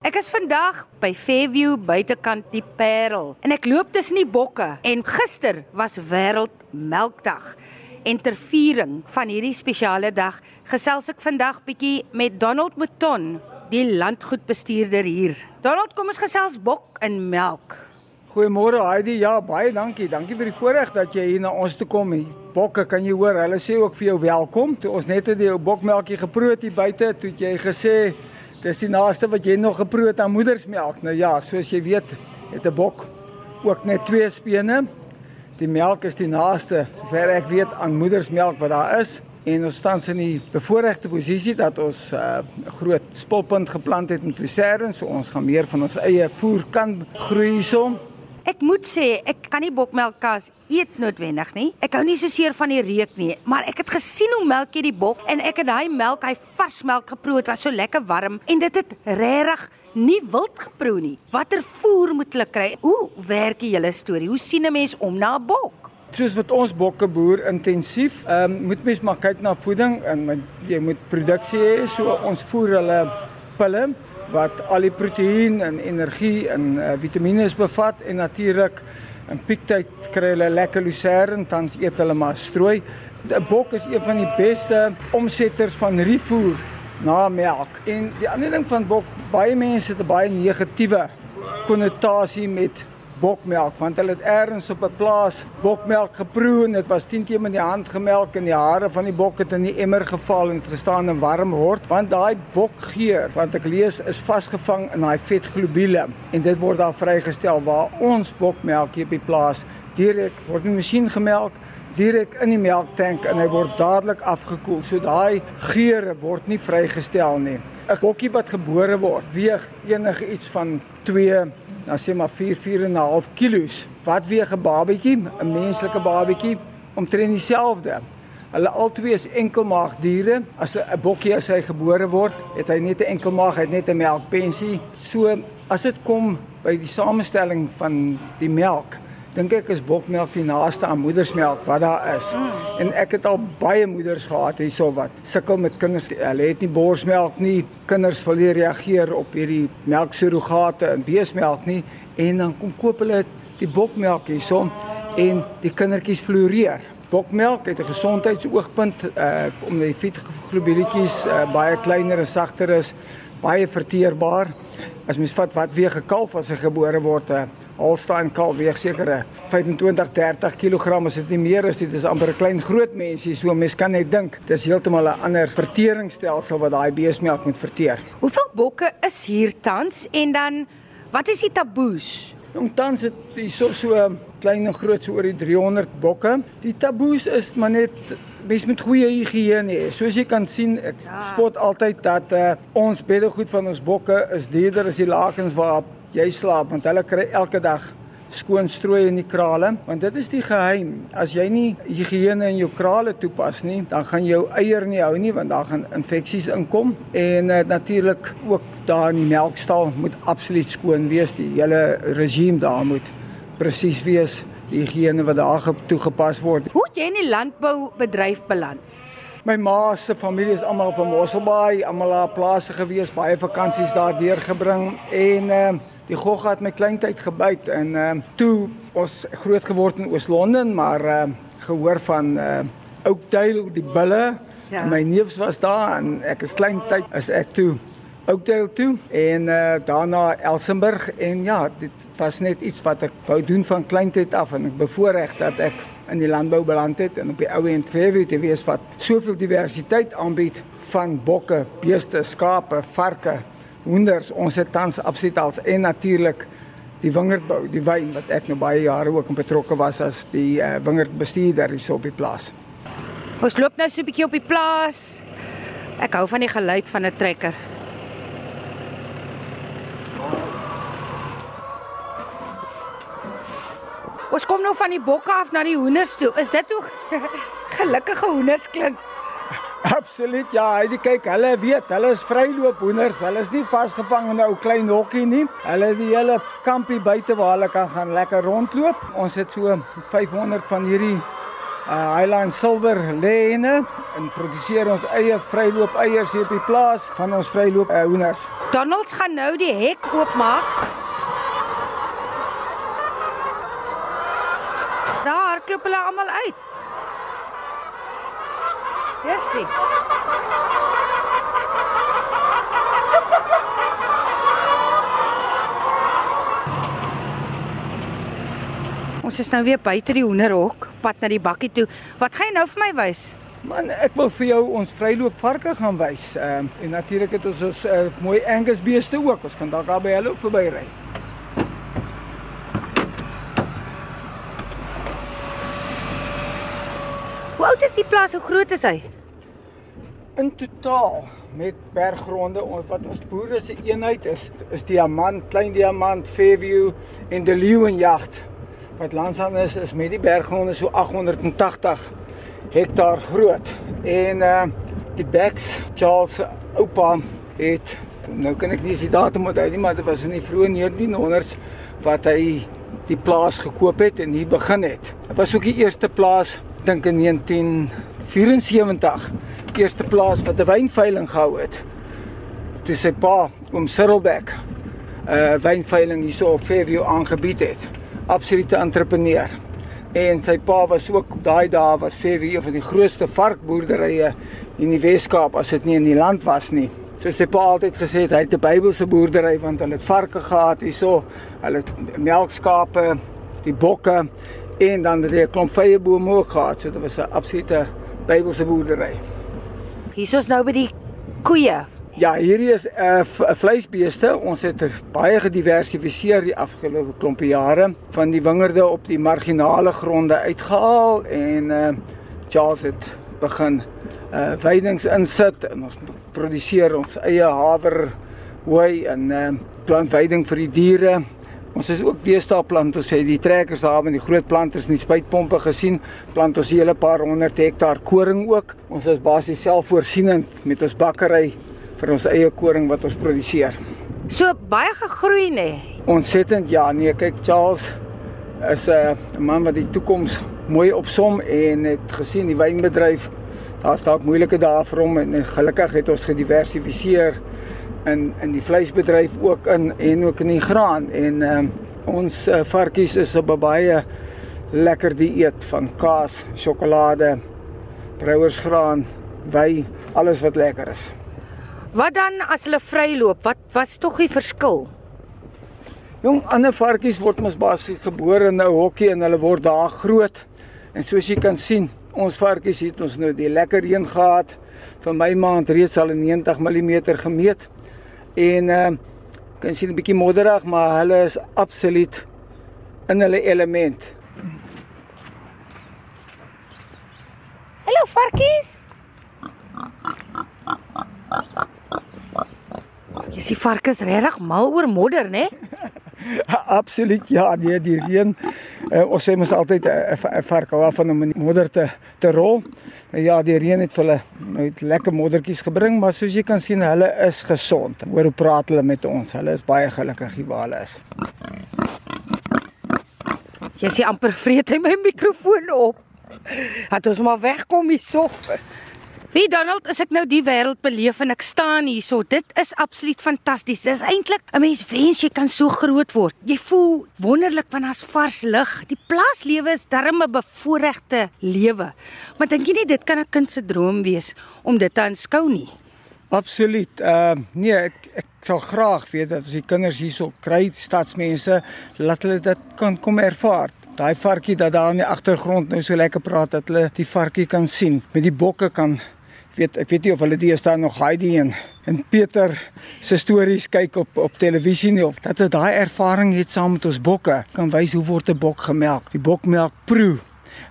Ek is vandag by Fairview buitekant die Parel en ek loop tussen die bokke en gister was wêreld melkdag en ter viering van hierdie spesiale dag gesels ek vandag bietjie met Donald Mouton, die landgoedbestuurder hier. Donald, kom ons gesels bok en melk. Goeiemôre Heidi. Ja, baie dankie. Dankie vir die voorreg dat jy hier na ons toe kom. Die bokke kan jy hoor, hulle sê ook vir jou welkom. Toe ons net het die bokmelkie geproe hier buite, toe jy gesê dis die naaste wat jy nog geproe het aan moedersmelk. Nou ja, soos jy weet, het 'n bok ook net twee spene. Die melk is die naaste, sover ek weet, aan moedersmelk wat daar is. En ons staan in die bevoordeelde posisie dat ons 'n uh, groot spulpunt geplant het met lucerne, so ons gaan meer van ons eie voer kan groei hierson. Ek moet sê, ek kan nie bokmelkkas eet noodwendig nie. Ek hou nie so seer van die reuk nie, maar ek het gesien hoe melk jy die bok en ek het daai melk, hy vars melk geproe, dit was so lekker warm en dit het regtig nie wild geproe nie. Watter voer moet hulle kry? Hoe werk die hele storie? Hoe sien 'n mens om na 'n bok? Soos wat ons bokke boer intensief, ehm um, moet mens maar kyk na voeding en jy moet produksie hê. So ons voer hulle pille wat al die proteïen en energie en uh, vitamiene bevat en natuurlik in piektyd kry hulle lekker lucerne tans eet hulle maar strooi. 'n Bok is een van die beste omsetters van rifoer na melk. En die ander ding van bok, baie mense het 'n baie negatiewe konnotasie met bokmelk want hulle het eers op 'n plaas bokmelk geproe en dit was 10 keer met die hand gemelk en die hare van die bok het in die emmer geval en het gestaan in warm word want daai bokgeur wat ek lees is vasgevang in daai vetglobule en dit word dan vrygestel waar ons bokmelk hier op die plaas direk word in 'n masjien gemelk direk in die melktank en hy word dadelik afgekoel. So daai geure word nie vrygestel nie. 'n bokkie wat gebore word weeg enige iets van 2 dan sê maar 4 4 en 'n half kilos. Wat weeg 'n babatjie, 'n menslike babatjie omtrent dieselfde. Hulle albei is enkelmaagdiere. As 'n bokkie as hy gebore word, het hy net 'n enkelmaag, hy het net 'n melkpensie. So as dit kom by die samestelling van die melk, dink ek is bokmelk die naaste aan moedersmelk wat daar is. Mm. En ek het al baie moeders gehad hierso wat sukkel met kinders. Hulle het nie borsmelk nie. Kinders wil nie reageer op hierdie melksurrogate en beesmelk nie en dan kom koop hulle die bokmelk hierso en die kindertjies floreer. Bokmelk het 'n gesondheidsoogpunt uh om die vetglobulletjies uh, baie kleiner en sagter is, baie verteerbaar. As mens vat wat weeg 'n kalf as hy gebore word, 'n uh, Holstein kalf weeg seker 25 30 kg as dit nie meer is dit is amper 'n klein groot mensie so mens kan net dink dis heeltemal 'n ander verteringsstelsel wat daai beesmelk moet verteer. Hoeveel bokke is hier tans en dan wat is die taboes? Jong tans het hier so so klein en groot so oor die 300 bokke. Die taboes is maar net mens met goeie higiëne hê. Soos jy kan sien, ek ja. spot altyd dat uh, ons beddegoed van ons bokke is duurder as die lakens waarop jy slaap want hulle kry elke dag skoon strooi in die krale want dit is die geheim as jy nie higiëne in jou krale toepas nie dan gaan jou eier nie hou nie want daar gaan infeksies inkom en uh, natuurlik ook daar in die melkstal moet absoluut skoon wees die hele regime daar moet presies wees die higiëne wat daar toegepas word hoe het jy in die landboubedryf beland My ma se familie is almal van Mosselbaai, almal op plase gewees, baie vakansies daar deurgebring en uh, die gogga het my kleintyd gebyt en uh, toe ons groot geword in Oos-London, maar uh, gehoor van uh Oakdale die bulle. Ja. My neefs was daar en ek is kleintyd is ek toe Oakdale toe en uh daarna Elsenburg en ja, dit was net iets wat ek wou doen van kleintyd af en ek bevoorreg dat ek in die landbou beland het en op die ou end Fairview te wees wat soveel diversiteit aanbied van bokke, beeste, skape, varke, hoenders. Ons het tans absoluut als en natuurlik die wingerdbou, die wyn wat ek nou baie jare ook betrokke was as die uh, wingerdbestuurder hier op die plaas. Ons loop nou so 'n bietjie op die plaas. Ek hou van die geluid van 'n trekker. Ons kom nou van die bokke af na die hoenders toe. Is dit hoe gelukkige hoenders klink? Absoluut. Ja, hy kyk, hulle weet, hulle is vryloop hoenders. Hulle is nie vasgevang in 'n ou klein hokkie nie. Hulle het die hele kampie buite waar hulle kan gaan lekker rondloop. Ons het so 500 van hierdie uh Highland Silver lêne en produseer ons eie vryloop eiers hier op die plaas van ons vryloop uh, hoenders. Donald gaan nou die hek oopmaak. Daar klop hulle almal uit. Jessie. Ons is nou weer buite die hoenderhok, pad na die bakkie toe. Wat gaan jy nou vir my wys? Man, ek wil vir jou ons vryloop varke gaan wys. Ehm uh, en natuurlik het ons ons uh, mooi Angus beeste ook. Ons kan dalk daar by hulle ook verbyry. Oud is die plaas? Hoe groot is hy? In totaal met berggronde wat ons boere se eenheid is is diamant, klein diamant, Fairview en die leeuenjagd wat landsaan is is met die berggronde so 880 hektaar groot. En uh die Becks Charles oupa het nou kan ek nie die datum onthou nie, maar dit was in die vroeë 1900s wat hy die plaas gekoop het en hier begin het. Dit was ook die eerste plaas dink in 1974 eerste plaas wat 'n wynveiling gehou het. Toe sy pa oom Sirrelbeck 'n uh, wynveiling hierso op Fairview aangebied het. Absolute entrepreneur. En sy pa was ook op daai dae was Fairview een van die grootste varkboerderye in die Wes-Kaap as dit nie in die land was nie. So sy pa altyd gesê het, hy het 'n Bybelse boerdery want hulle het varke gehad hierso, hulle melkskape, die bokke en dan het hy 'n klomp vye bome ook gehad. So dit was 'n absolute Bybelse boerdery. Hier is nou by die koeie. Ja, hierdie is 'n uh, vleisbeeste. Ons het er baie gediversifiseer die afgelope klompe jare van die wingerde op die marginale gronde uitgehaal en uh Charles het begin uh weidings insit en ons produseer ons eie haver hooi en uh plantveiding vir die diere. Ons is ook deesdae plant ons het die trekkers daar met die groot planters en die spuitpompe gesien. Plant ons 'n hele paar honderd hektaar koring ook. Ons is basies selfvoorsienend met ons bakkery vir ons eie koring wat ons produseer. So baie gegroei nê. Ontsettend ja, nee, kyk Charles is 'n uh, man wat die toekoms mooi opsom en het gesien die wynbedryf daar's dalk moeilike dae vir hom en gelukkig het ons gediversifiseer in in die vleisbedryf ook in en ook in die graan en uh, ons uh, varkies is op 'n baie lekker dieet van kaas, sjokolade, brouwersgraan, wy, alles wat lekker is. Wat dan as hulle vryloop? Wat wat's tog die verskil? Jong, ander varkies word mos basies gebore in 'n hokkie en hulle word daar groot. En soos jy kan sien, ons varkies het ons nou die lekker reën gehad vir my maand reeds al 90 mm gemeet. En uh kan sien 'n bietjie modderig, maar hulle is absoluut in hulle element. Hallo varkies. Jy sien varkens regtig mal oor modder, né? Absoluut ja, nee, die reën. Uh, ons sê mos altyd 'n vark hou van om in die modder te te rol. Uh, ja, die reën het vir hulle net lekker moddertjies gebring, maar soos jy kan sien, hulle is gesond. Hoor hoe praat hulle met ons? Hulle is baie gelukkig hier waar hulle is. Jy sien amper vreet hy my mikrofoon op. Het ons maar wegkom hierso. Wie Donald, as ek nou die wêreld beleef en ek staan hierso, dit is absoluut fantasties. Dis eintlik 'n mens wens jy kan so groot word. Jy voel wonderlik want daar's vars lug. Die plaaslewe is darm 'n bevoorregte lewe. Maar dink jy nie dit kan 'n kind se droom wees om dit te aanskou nie? Absoluut. Ehm uh, nee, ek ek sal graag weet dat as die kinders hierso kry, stadsmense, laat hulle dit kan kom ervaar. Daai varkie dat daar in die agtergrond nou so lekker praat dat hulle die varkie kan sien. Met die bokke kan weet ek weet nie of hulle die staan nog Heidi en en Pieter se stories kyk op op televisie nie of dat hulle daai ervaring het saam met ons bokke kan wys hoe word 'n bok gemelk die bokmelk proe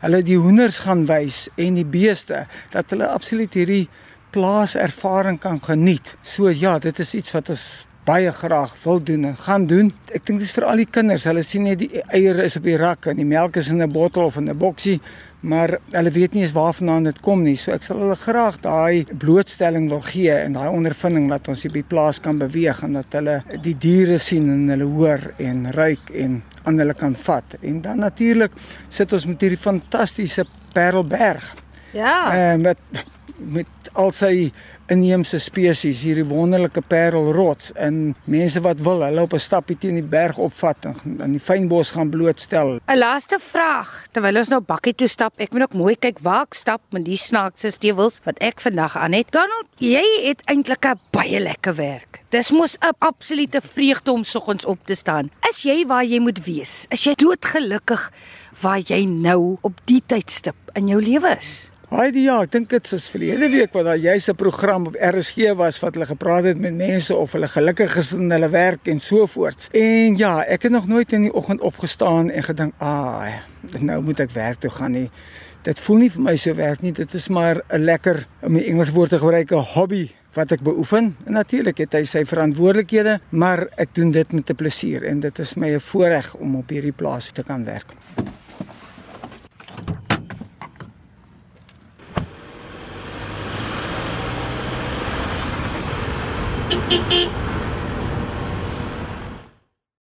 hulle die hoenders gaan wys en die beeste dat hulle absoluut hierdie plaas ervaring kan geniet so ja dit is iets wat ons baie graag wil doen en gaan doen. Ek dink dis vir al die kinders. Hulle sien net die eiers is op die rak en die melk is in 'n bottel of in 'n boksie, maar hulle weet nie eens waarvandaan dit kom nie. So ek sal hulle graag daai blootstelling wil gee en daai ondervinding dat ons hier by plaas kan beweeg en dat hulle die diere sien en hulle hoor en ruik en aan hulle kan vat. En dan natuurlik sit ons met hierdie fantastiese Parelberg. Ja. En uh, met met al sy inheemse spesies, hierdie wonderlike parelrots en mense wat wil, hulle op 'n stappie teen die berg opvat en in die fynbos gaan blootstel. 'n Laaste vraag, terwyl ons nou bakkie toe stap, ek moet ook mooi kyk waar ek stap met die snaakse stewels wat ek vandag aan het. Donald, jy het eintlik 'n baie lekker werk. Dis mos 'n absolute vreugde om soggens op te staan. Is jy waar jy moet wees? Is jy doodgelukkig waar jy nou op die tydstip in jou lewe is? Haai ja, ek dink dit is verlede week wat daar juis 'n program op RSG was wat hulle gepraat het met mense of hulle gelukkig is in hulle werk en so voort. En ja, ek het nog nooit in die oggend opgestaan en gedink, "Ag, nou moet ek werk toe gaan nie." Dit voel nie vir my so werk nie. Dit is maar 'n lekker, om die Engelse woord te gebruik, 'n hobby wat ek beoefen. En natuurlik het hy sy verantwoordelikhede, maar ek doen dit met 'n plesier en dit is my 'n voorreg om op hierdie plaas te kan werk. Beep beep.